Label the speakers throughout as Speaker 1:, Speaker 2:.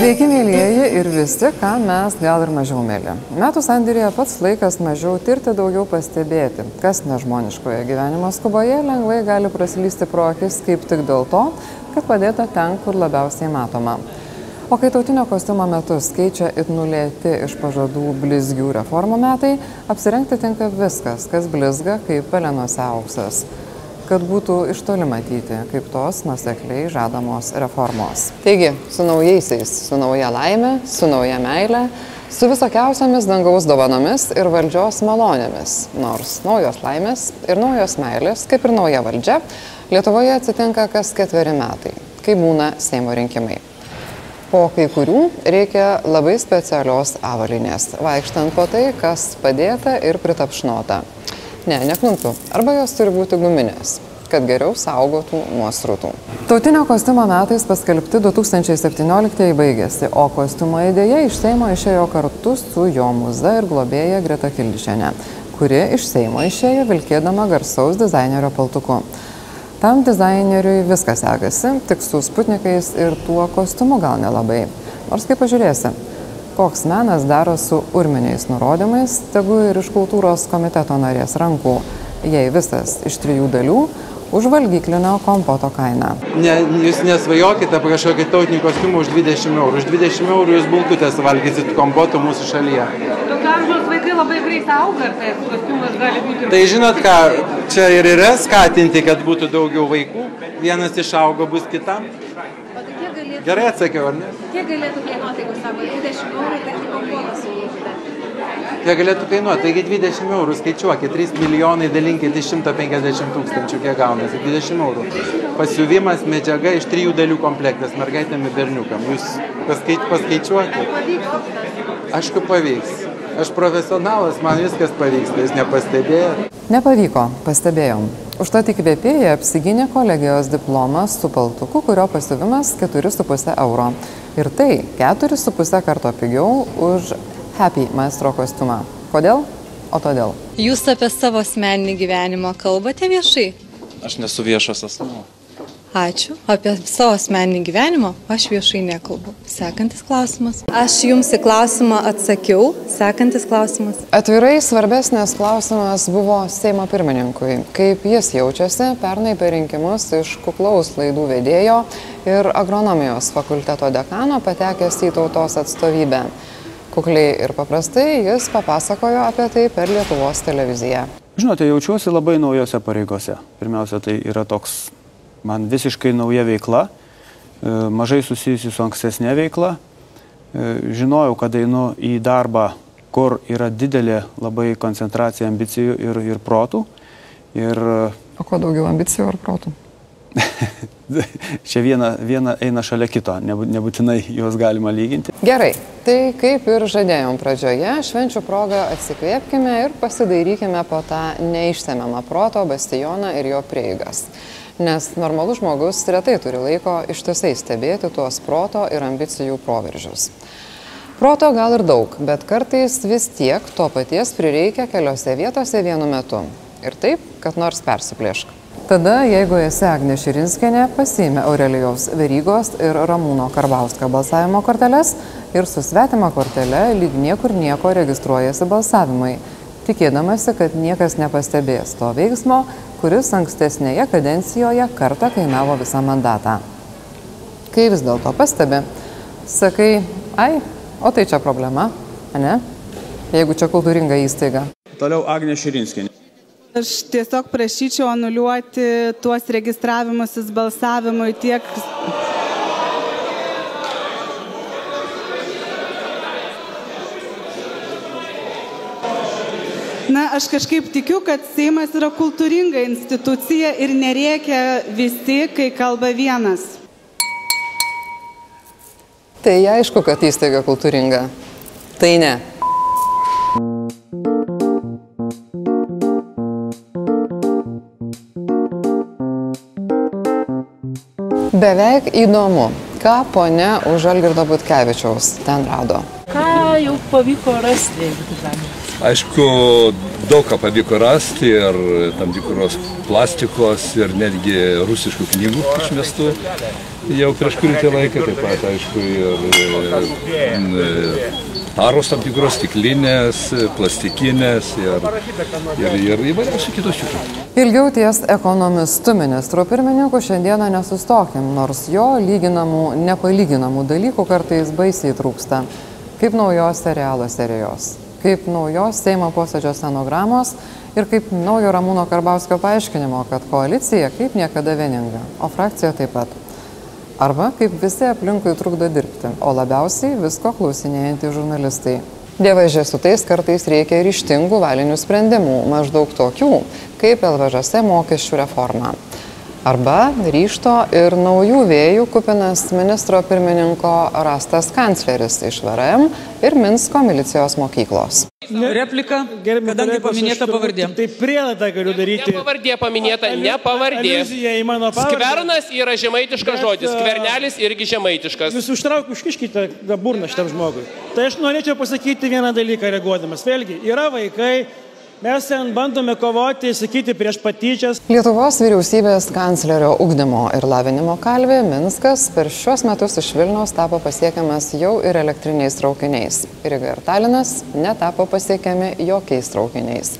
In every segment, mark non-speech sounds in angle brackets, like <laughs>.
Speaker 1: Sveiki, mėlyjeji ir visi, ką mes gal ir mažiau mėly. Metų sandėrėje pats laikas mažiau tirti, daugiau pastebėti, kas nežmoniškoje gyvenimo skuboje lengvai gali praslysti pro akis kaip tik dėl to, kad padėta ten, kur labiausiai matoma. O kai tautinio kostiumo metus keičia it nulėti iš pažadų blizgių reformų metai, apsirengti tinka viskas, kas blizga kaip pelenuose auksas kad būtų iš toli matyti, kaip tos nusekliai žadamos reformos. Taigi, su naujaisiais, su nauja laime, su nauja meile, su visokiausiamis dangaus dovanomis ir valdžios malonėmis. Nors naujos laimės ir naujos meilės, kaip ir nauja valdžia, Lietuvoje atsitinka kas ketveri metai, kai būna Seimo rinkimai. Po kai kurių reikia labai specialios avalinės, vaikštant po tai, kas padėta ir pritapšnota. Ne, neklumpių. Arba jos turi būti guminės kad geriau saugotų nuo srutų. Tautinio kostiumo metais paskelbti 2017 baigėsi, o kostiumo idėja iš Seimo išėjo kartu su jo muze ir globėja Greta Kildišienė, kuri iš Seimo išėjo vilkėdama garsaus dizainerio paltuku. Tam dizaineriui viskas sekasi, tik su sputnikais ir tuo kostiumu gal nelabai. Nors kaip pažiūrėsi, koks menas daro su urminiais nurodymais, tegu ir iš kultūros komiteto narės rankų, jei visas iš trijų dalių už valgyklinio kompoto kainą.
Speaker 2: Ne, jūs nesvajokite apie kažkokį tautinį kostiumą už 20 eurų. Už 20 eurų jūs bulkutės valgysit kompoto mūsų šalyje.
Speaker 3: Tokio amžiaus vaikai labai greitai auga ir tai kostiumas gali būti.
Speaker 2: Tai žinot ką, čia ir yra skatinti, kad būtų daugiau vaikų. Vienas išaugo, bus kitam. Gerai atsakiau, ar ne?
Speaker 3: kiek galėtų kainuoti, jeigu sako, 20 eurų, tai kompotas suvalgyti?
Speaker 2: Kiek galėtų kainuoti? Taigi 20 eurų skaičiuokit, 3 milijonai dalinkit iš 150 tūkstančių, kiek gaunasi, 20 eurų. Pasiuvimas medžiaga iš trijų dalių komplektas, mergaitėm ir berniukam. Jūs paskait, paskaičiuokit. Aišku, pavyks. Aš profesionalas, man viskas pavyksta, jūs nepastebėjote.
Speaker 1: Nepavyko, pastebėjom. Užtat įkvėpėja apsigynė kolegijos diplomą su paltuku, kurio pasiuvimas 4,5 euro. Ir tai 4,5 karto pigiau už Happy maestro kostiumą. Kodėl? O todėl.
Speaker 4: Jūs apie savo asmeninį gyvenimą kalbate viešai?
Speaker 5: Aš nesu viešas asmuo.
Speaker 4: Ačiū. Apie savo asmeninį gyvenimą aš viešai nekalbu. Sekantis klausimas. Aš jums į klausimą atsakiau. Sekantis klausimas.
Speaker 1: Atvirai svarbesnės klausimas buvo Seimo pirmininkui. Kaip jis jaučiasi pernai per rinkimus iš kuklaus laidų vedėjo ir agronomijos fakulteto dekano patekęs į tautos atstovybę. Kukliai ir paprastai jis papasakojo apie tai per Lietuvos televiziją.
Speaker 6: Žinote, jaučiuosi labai naujose pareigose. Pirmiausia, tai yra toks man visiškai nauja veikla, e, mažai susijusi su ankstesnė veikla. E, Žinojau, kad einu į darbą, kur yra didelė labai koncentracija ambicijų ir, ir protų. Ir
Speaker 1: O kuo daugiau ambicijų ar protų? <laughs>
Speaker 6: čia viena, viena eina šalia kito, nebūtinai juos galima lyginti.
Speaker 1: Gerai, tai kaip ir žadėjom pradžioje, švenčių progą atsikvėpkime ir pasidairykime po tą neišsemiamą proto bastioną ir jo prieigas. Nes normalus žmogus retai turi laiko ištisai stebėti tuos proto ir ambicijų proveržius. Proto gal ir daug, bet kartais vis tiek to paties prireikia keliose vietose vienu metu. Ir taip, kad nors persiplėšk. Tada, jeigu esi Agnė Širinskinė, pasiėmė Aurelijos Verygos ir Ramūno Karbauskio balsavimo korteles ir su svetima kortele lyg niekur nieko registruojasi balsavimai, tikėdamasi, kad niekas nepastebės to veiksmo, kuris ankstesnėje kadencijoje kartą kainavo visą mandatą. Kai vis dėlto pastebi, sakai, ai, o tai čia problema, ne? Jeigu čia kultūringa įstaiga.
Speaker 6: Toliau Agnė Širinskinė.
Speaker 7: Aš tiesiog prašyčiau anuliuoti tuos registravimusis balsavimui tiek. Na, aš kažkaip tikiu, kad Seimas yra kultūringa institucija ir nereikia visi, kai kalba vienas.
Speaker 1: Tai aišku, kad įstaiga kultūringa. Tai ne. Beveik įdomu, ką ponia už Algirdo Butkevičiaus ten rado.
Speaker 8: Ką jau pavyko rasti, jeigu taip galima?
Speaker 9: Aišku, daug ką pavyko rasti ir tam tikros plastikos ir netgi rusiškų knygų išmestų. jau prieš kurį laiką, taip pat, aišku, ir e, taros tam tikros stiklinės, plastikinės ir, ir, ir įvairiausių kitų šitų.
Speaker 1: Ilgiau ties ekonomistu ministru pirmininku šiandieną nesustokim, nors jo lyginamų, nepalyginamų dalykų kartais baisiai trūksta. Kaip naujos serialo serijos, kaip naujos Seimo posėdžio scenogramos ir kaip naujo Ramūno Karbauskio paaiškinimo, kad koalicija kaip niekada vieninga, o frakcija taip pat. Arba kaip visi aplinkui trukdo dirbti, o labiausiai visko klausinėjantys žurnalistai. Dievažė su tais kartais reikia ryštingų valinių sprendimų, maždaug tokių kaip LVŽS mokesčių reforma arba ryšto ir naujų vėjų kupinas ministro pirmininko rastas kancleris iš VRM ir Minsko milicijos mokyklos.
Speaker 10: Replika, kadangi paminėta pavardė.
Speaker 11: Tai prielaidą galiu daryti.
Speaker 12: Ne pavardė paminėta, ne pavardė. Skvernas yra žemaitiškas
Speaker 11: Bet,
Speaker 12: žodis,
Speaker 11: a,
Speaker 12: skvernelis irgi žemaitiškas.
Speaker 11: Jūs užtrauk, užkiškite burną šitam žmogui. Tai aš norėčiau pasakyti vieną dalyką reaguodamas. Vėlgi, yra vaikai, mes ten bandome kovoti, sakyti prieš patyčias.
Speaker 1: Lietuvos vyriausybės kanclerio ugdymo ir lavinimo kalvė Minskas per šiuos metus iš Vilniaus tapo pasiekiamas jau ir elektriniais traukiniais. Ryga ir Talinas netapo pasiekiami jokiais traukiniais.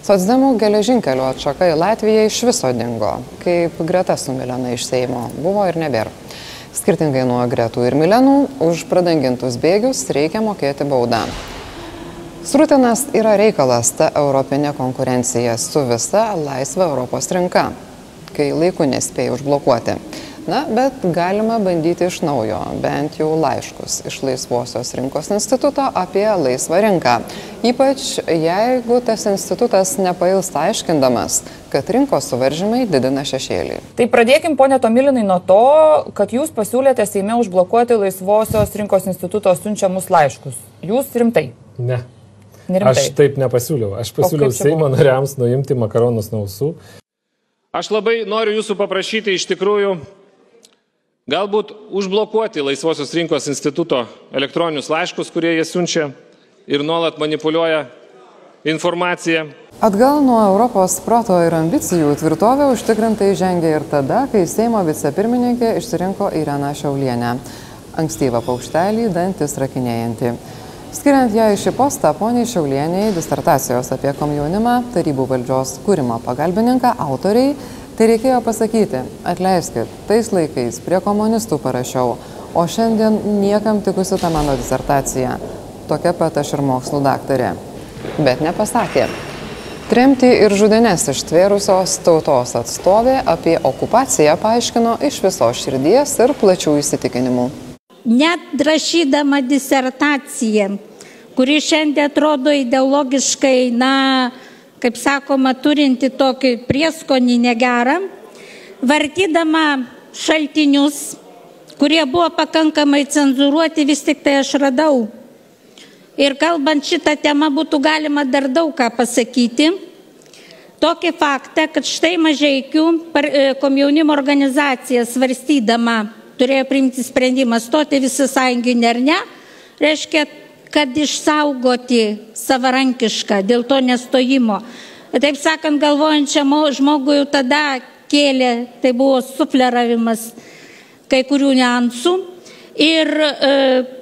Speaker 1: Sotsdemų geležinkelio atšaka į Latviją iš viso dingo, kaip Greta su Milena iš Seimo buvo ir nebėra. Skirtingai nuo Gretų ir Milenų, už pradangintus bėgius reikia mokėti baudą. Srutinas yra reikalas ta europinė konkurencija su visa laisva Europos rinka, kai laiku nespėjai užblokuoti. Na, bet galima bandyti iš naujo, bent jau laiškus iš Laisvosios rinkos instituto apie laisvą rinką. Ypač jeigu tas institutas nepailsta aiškindamas, kad rinkos suvaržymai didina šešėlį.
Speaker 13: Tai pradėkim, ponė Tomilinai, nuo to, kad jūs pasiūlėte Seime užblokuoti Laisvosios rinkos instituto siunčiamus laiškus. Jūs rimtai?
Speaker 14: Ne.
Speaker 13: Nerimtai.
Speaker 14: Aš taip nepasiūliau. Aš pasiūliau Seimo nariams nuimti makaronus nuo ausų.
Speaker 15: Aš labai noriu jūsų paprašyti iš tikrųjų galbūt užblokuoti Laisvosios rinkos instituto elektroninius laiškus, kurie jie siunčia ir nuolat manipuliuoja informaciją.
Speaker 1: Atgal nuo Europos proto ir ambicijų tvirtovė užtikrintai žengė ir tada, kai Seimo vicepirmininkė išsirinko Ireną Šiaulienę. Ankstyvą paukštelį, dantis rakinėjantį. Skiriant ją į šį postą, poniai Šiaulieniai, disertacijos apie komjaunimą, tarybų valdžios kūrimo pagalbininką, autoriai, tai reikėjo pasakyti, atleiskit, tais laikais prie komunistų parašiau, o šiandien niekam tikusi ta mano disertacija. Tokia pat aš ir mokslų daktarė. Bet nepasakė. Tremti ir žudinės ištvėrusios tautos atstovė apie okupaciją paaiškino iš viso širdies ir plačių įsitikinimų
Speaker 16: net rašydama disertaciją, kuri šiandien atrodo ideologiškai, na, kaip sakoma, turinti tokį prieskonį negerą, vartydama šaltinius, kurie buvo pakankamai cenzuruoti, vis tik tai aš radau. Ir kalbant šitą temą būtų galima dar daug ką pasakyti. Tokį faktą, kad štai mažaikių komjaunimo organizacija svarstydama turėjo priimti sprendimą stoti visi sąjunginį ar ne, reiškia, kad išsaugoti savarankišką dėl to nestojimo. Taip sakant, galvojančiam žmogui jau tada kėlė, tai buvo sufleravimas kai kurių niansų. Ir e,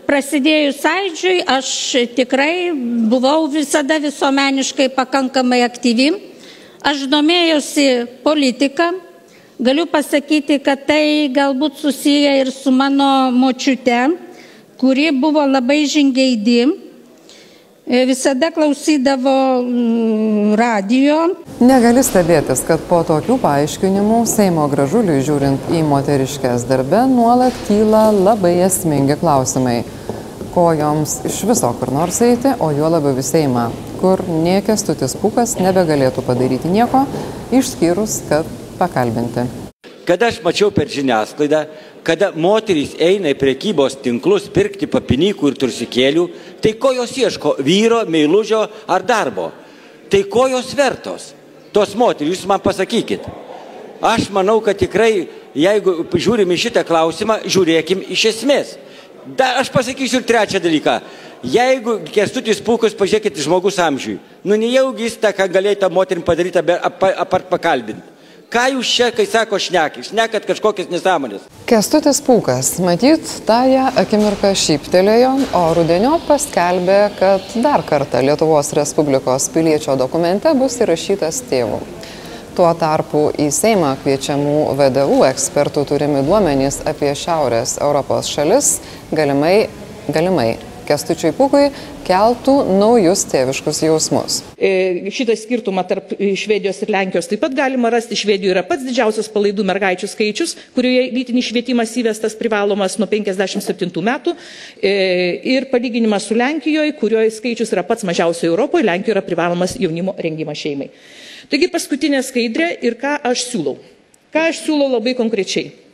Speaker 16: prasidėjus sąidžiui aš tikrai buvau visada visuomeniškai pakankamai aktyvi. Aš domėjausi politiką, Galiu pasakyti, kad tai galbūt susiję ir su mano močiute, kuri buvo labai žingeidi, visada klausydavo radio.
Speaker 1: Negali stebėtis, kad po tokių paaiškinimų Seimo gražuliui žiūrint į moteriškės darbę nuolat kyla labai esmingi klausimai. Ko joms iš viso kur nors eiti, o juo labiau į Seimą, kur niekės tutis pukas nebegalėtų padaryti nieko, išskyrus, kad pakalbinti.
Speaker 17: Kada aš mačiau per žiniasklaidą, kada moterys eina į prekybos tinklus pirkti papinykų ir tursikėlių, tai ko jos ieško - vyro, meilužio ar darbo? Tai ko jos vertos? Tos moterys, jūs man pasakykit. Aš manau, kad tikrai, jeigu žiūrim į šitą klausimą, žiūrėkim iš esmės. Da, aš pasakysiu ir trečią dalyką. Jeigu kestutis pukus, pažiūrėkit žmogus amžiui. Nu, nejaugi jis tą, ką galėjo tą moterim padaryti, apart pakalbinti. Ką jūs čia, kai sako šnekį? Šnekat kažkokias nesąmonės.
Speaker 1: Kestutis Pūkas, matyt, tąją akimirką šyptelėjo, o rudenio paskelbė, kad dar kartą Lietuvos Respublikos piliečio dokumente bus įrašytas tėvų. Tuo tarpu į Seimą kviečiamų VDU ekspertų turimi duomenys apie Šiaurės Europos šalis galimai, galimai Kestučiui Pūkui keltų naujus tėviškus jausmus.
Speaker 10: E, šitą skirtumą tarp Švedijos ir Lenkijos taip pat galima rasti. Švedijoje yra pats didžiausias palaidų mergaičių skaičius, kurioje lytinis švietimas įvestas privalomas nuo 57 metų. E, ir palyginimas su Lenkijoje, kurioje skaičius yra pats mažiausias Europoje, Lenkijoje yra privalomas jaunimo rengimas šeimai. Taigi paskutinė skaidrė ir ką aš siūlau. Ką aš siūlau labai konkrečiai.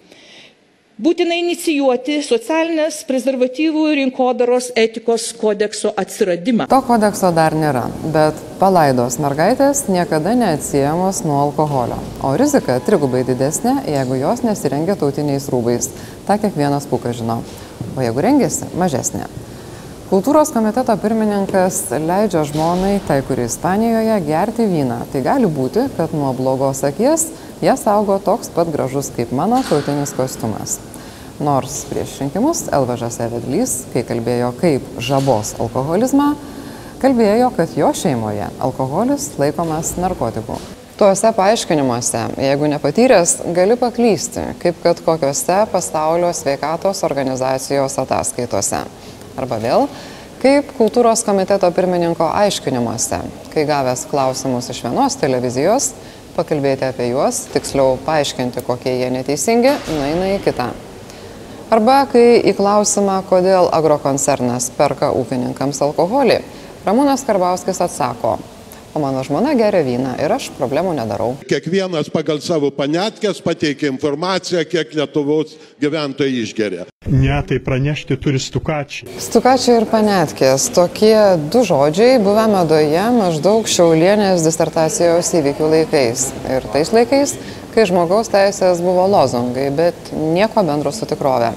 Speaker 10: Būtina inicijuoti socialinės prezervatyvų rinkodaros etikos kodekso atsiradimą.
Speaker 1: To kodekso dar nėra, bet palaidos mergaitės niekada neatsiejamos nuo alkoholio, o rizika trigubai didesnė, jeigu jos nesirengia tautiniais rūbais. Ta kiekvienas pukas žino. O jeigu rengiasi, mažesnė. Kultūros komiteto pirmininkas leidžia žmonai, tai kuri Ispanijoje, gerti vyną. Tai gali būti, kad nuo blogos akies ją saugo toks pat gražus kaip mano tautinis kostiumas. Nors prieš rinkimus Elvažas Evedlys, kai kalbėjo kaip žabos alkoholizmą, kalbėjo, kad jo šeimoje alkoholis laikomas narkotiku. Tuose paaiškinimuose, jeigu nepatyręs, gali paklysti, kaip kad kokiuose pasaulio sveikatos organizacijos ataskaitose. Arba vėl, kaip kultūros komiteto pirmininko aiškinimuose, kai gavęs klausimus iš vienos televizijos, pakalbėti apie juos, tiksliau paaiškinti, kokie jie neteisingi, nueina į kitą. Arba kai į klausimą, kodėl agrokoncernas perka ūkininkams alkoholį, Ramūnas Karbauskis atsako, o mano žmona geria vyną ir aš problemų nedarau.
Speaker 18: Kiekvienas pagal savo panetkės pateikia informaciją, kiek Lietuvos gyventojai išgeria.
Speaker 19: Ne, tai pranešti turi stukačiai.
Speaker 1: Stukačiai ir panetkės - tokie du žodžiai buvę medoje maždaug šiaulienės disertacijos įvykių laikais. Ir tais laikais, kai žmogaus teisės buvo lozungai, bet nieko bendro su tikrove.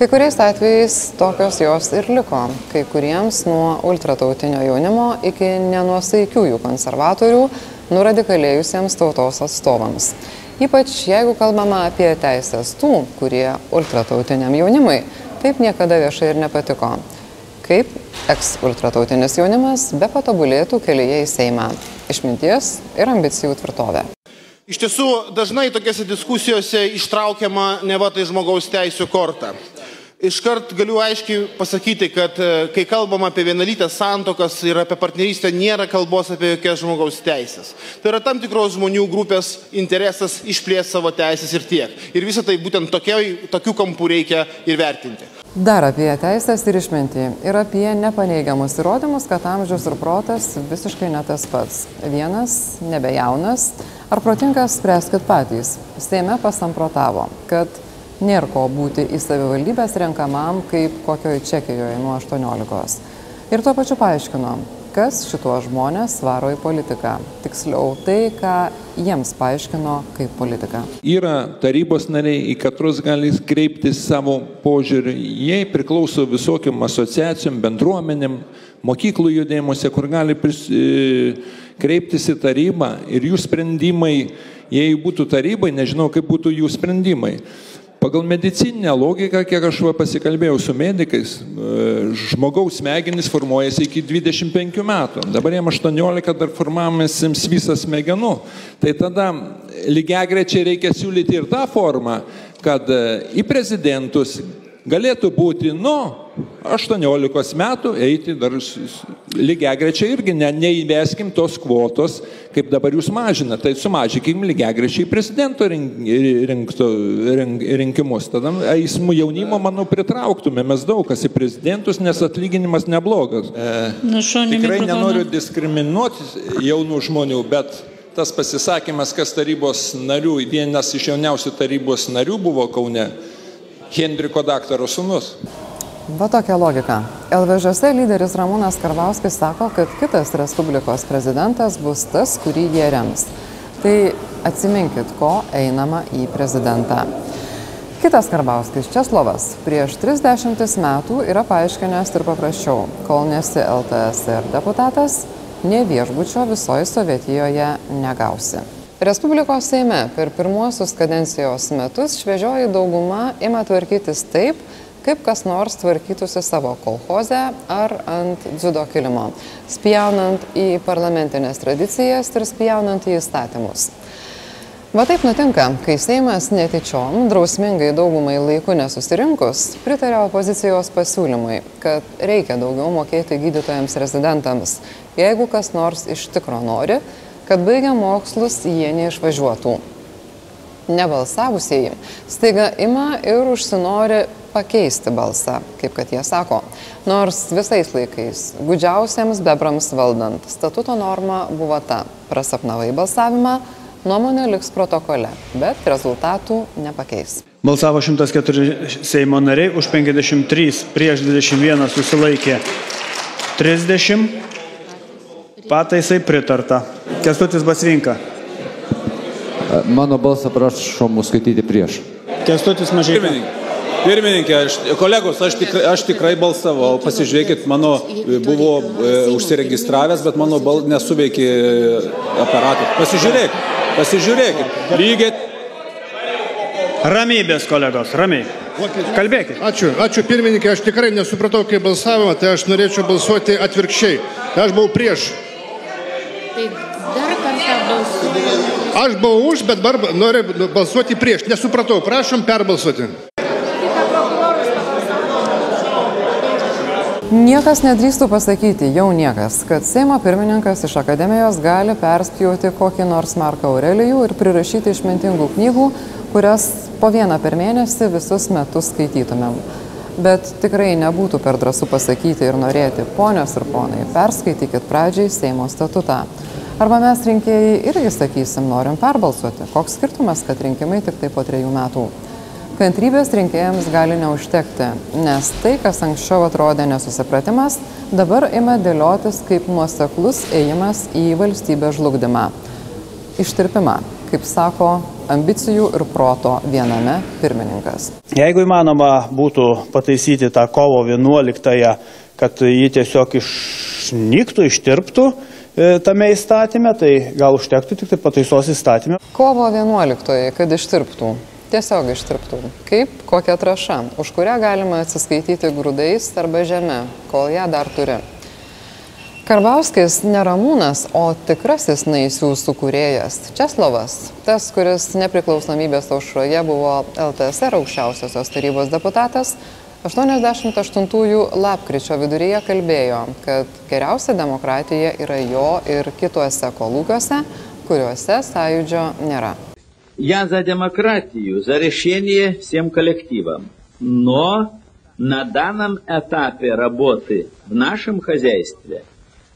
Speaker 1: Kai kuriais atvejais tokios jos ir liko, kai kuriems nuo ultratautinio jaunimo iki nenuosaikiųjų konservatorių, nuradikalėjusiems tautos atstovams. Ypač jeigu kalbama apie teisės tų, kurie ultratautiniam jaunimui taip niekada viešai ir nepatiko. Kaip eks-ultratautinis jaunimas be patobulėtų kelyje į Seimą. Išminties ir ambicijų tvirtovę.
Speaker 20: Iš tiesų, dažnai tokiuose diskusijose ištraukiama ne va tai žmogaus teisų kortą. Iškart galiu aiškiai pasakyti, kad e, kai kalbam apie vienalytės santokas ir apie partnerystę, nėra kalbos apie jokias žmogaus teisės. Tai yra tam tikros žmonių grupės interesas išplės savo teisės ir tiek. Ir visą tai būtent tokioj, tokių kampų reikia ir vertinti.
Speaker 1: Dar apie teisės ir išmintį. Ir apie nepaneigiamus įrodymus, kad amžius ir protas visiškai ne tas pats. Vienas, nebejaunas, ar protingas spręskit patys. Seime pasamprotavo, kad nėra ko būti į savivaldybės renkamam kaip kokioj Čekijoje nuo 18. Ir tuo pačiu paaiškino, kas šituos žmonės varo į politiką. Tiksliau, tai, ką jiems paaiškino kaip politika.
Speaker 21: Yra tarybos nariai, į katrus gali kreiptis savo požiūrį. Jie priklauso visokiam asociacijom, bendruomenėm, mokyklų judėjimuose, kur gali pris, e, kreiptis į tarybą ir jų sprendimai, jei būtų tarybai, nežinau, kaip būtų jų sprendimai. Pagal medicininę logiką, kiek aš va pasikalbėjau su medikais, e, žmogaus smegenys formuojasi iki 25 metų. Dabar jam 18 dar formavimėsims visas smegenų. Tai tada lygiai grečiai reikia siūlyti ir tą formą, kad e, į prezidentus galėtų būti nuo 18 metų eiti dar lygiai grečiai irgi ne, neįveskim tos kvotos, kaip dabar jūs mažina, tai sumažykim lygiai grečiai prezidento rink, rinkto, rink, rinkimus. Tada eismų jaunimo, manau, pritrauktume mes daug kas į prezidentus, nes atlyginimas neblogas. E, tikrai nenoriu diskriminuoti jaunų žmonių, bet tas pasisakymas, kas tarybos narių, vienas iš jauniausių tarybos narių buvo Kaune, Hendriko daktaro sunus.
Speaker 1: Va tokia logika. LVŽS lyderis Ramūnas Karbauskis sako, kad kitas Respublikos prezidentas bus tas, kurį jie rems. Tai atsiminkit, ko einama į prezidentą. Kitas Karbauskis, Česlovas, prieš 30 metų yra paaiškinęs ir paprasčiau, kol nesi LTSR deputatas, ne viešbučio visoje Sovietijoje negausi. Respublikos Seime per pirmuosius kadencijos metus šviežioji dauguma ima tvarkytis taip, kaip kas nors tvarkytųsi savo kolhozę ar ant dziudo kilimo, spjaunant į parlamentinės tradicijas ir spjaunant į įstatymus. Va taip nutinka, kai Seimas netičiom, drausmingai daugumai laiku nesusirinkus, pritarė opozicijos pasiūlymui, kad reikia daugiau mokėti gydytojams rezidentams, jeigu kas nors iš tikro nori, kad baigę mokslus jie neišvažiuotų. Nebalsavusieji staiga ima ir užsinori pakeisti balsą, kaip kad jie sako. Nors visais laikais, gudžiausiems bebrams valdant, statuto norma buvo ta - prasapnavai balsavimą, nuomonė liks protokole, bet rezultatų nepakeis.
Speaker 6: Balsavo 104 Seimo nariai, už 53, prieš 21 susilaikė 30. Pataisai pritarta. Kestutis Basvinka.
Speaker 22: Mano balsą prašom skaityti prieš.
Speaker 6: Kestutis Mažai.
Speaker 23: Pirmininkė, aš, kolegos, aš tikrai, aš tikrai balsavau. Pasižiūrėkit, mano buvo e, užsiregistravęs, bet mano bal, nesuveikė aparatas. Pasižiūrėkit, pasižiūrėkit. Lygiai.
Speaker 6: Ramybės, kolegos, ramiai. Kalbėkit.
Speaker 24: Ačiū, ačiū pirmininkė, aš tikrai nesupratau, kaip balsavimą, tai aš norėčiau balsuoti atvirkščiai. Aš buvau prieš.
Speaker 25: Tai dar kartą balsuoju.
Speaker 24: Aš buvau už, bet dabar noriu balsuoti prieš. Nesupratau, prašom perbalsuoti.
Speaker 1: Niekas nedrįstų pasakyti, jau niekas, kad Seimo pirmininkas iš akademijos gali perspjauti kokį nors Marką Aurelijų ir prirašyti išmintingų knygų, kurias po vieną per mėnesį visus metus skaitytumėm. Bet tikrai nebūtų per drąsų pasakyti ir norėti, ponios ir ponai, perskaitykit pradžiai Seimo statutą. Arba mes rinkėjai irgi sakysim, norim perbalsuoti. Koks skirtumas, kad rinkimai tik tai po trejų metų. Kantrybės rinkėjams gali neužtekti, nes tai, kas anksčiau atrodė nesusipratimas, dabar ima dėliotis kaip nuoseklus ėjimas į valstybės žlugdymą. Ištirpimą, kaip sako ambicijų ir proto viename pirmininkas.
Speaker 6: Jeigu įmanoma būtų pataisyti tą kovo 11-ąją, kad ji tiesiog išnyktų, ištirptų e, tame įstatymė, tai gal užtektų tik tai pataisos įstatymė.
Speaker 1: Kovo 11-oji, kad ištirptų. Tiesiog ištirptų. Kaip kokia traša, už kurią galima atsiskaityti grūdais arba žeme, kol ją dar turi. Karbauskis neramūnas, o tikrasis naisių sukūrėjas Česlovas, tas, kuris nepriklausomybės aušroje buvo LTSR aukščiausiosios tarybos deputatas, 88-ųjų lapkričio viduryje kalbėjo, kad geriausia demokratija yra jo ir kituose kolūkiuose, kuriuose sąjūdžio nėra.
Speaker 26: Я за демократию, за решение всем коллективам. Но на данном этапе работы в нашем хозяйстве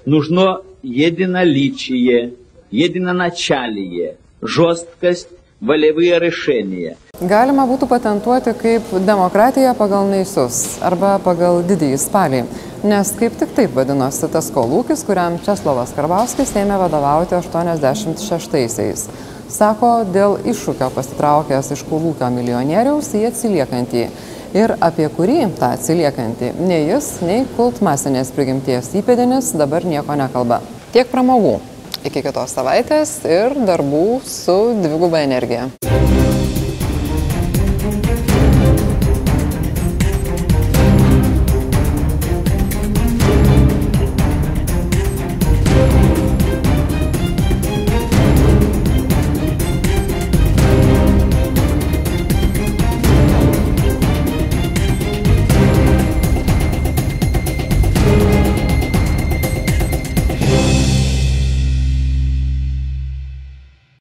Speaker 26: нужно единоличие, единоначалие, жесткость, волевые решения.
Speaker 1: Galima būtų patentuoti kaip demokratija pagal naisius arba pagal didįjį spalį, nes kaip tik taip vadinosi tas kolūkis, kuriam Česlovas Karbauskis ėmė vadovauti 86-aisiais. Sako, dėl iššūkio pasitraukęs iš kolūkio milijonieriaus į atsiliekantį. Ir apie kurį tą atsiliekantį nei jis, nei kult masinės prigimties įpėdinis dabar nieko nekalba. Tiek pramogų. Iki kitos savaitės ir darbų su dviguba energija.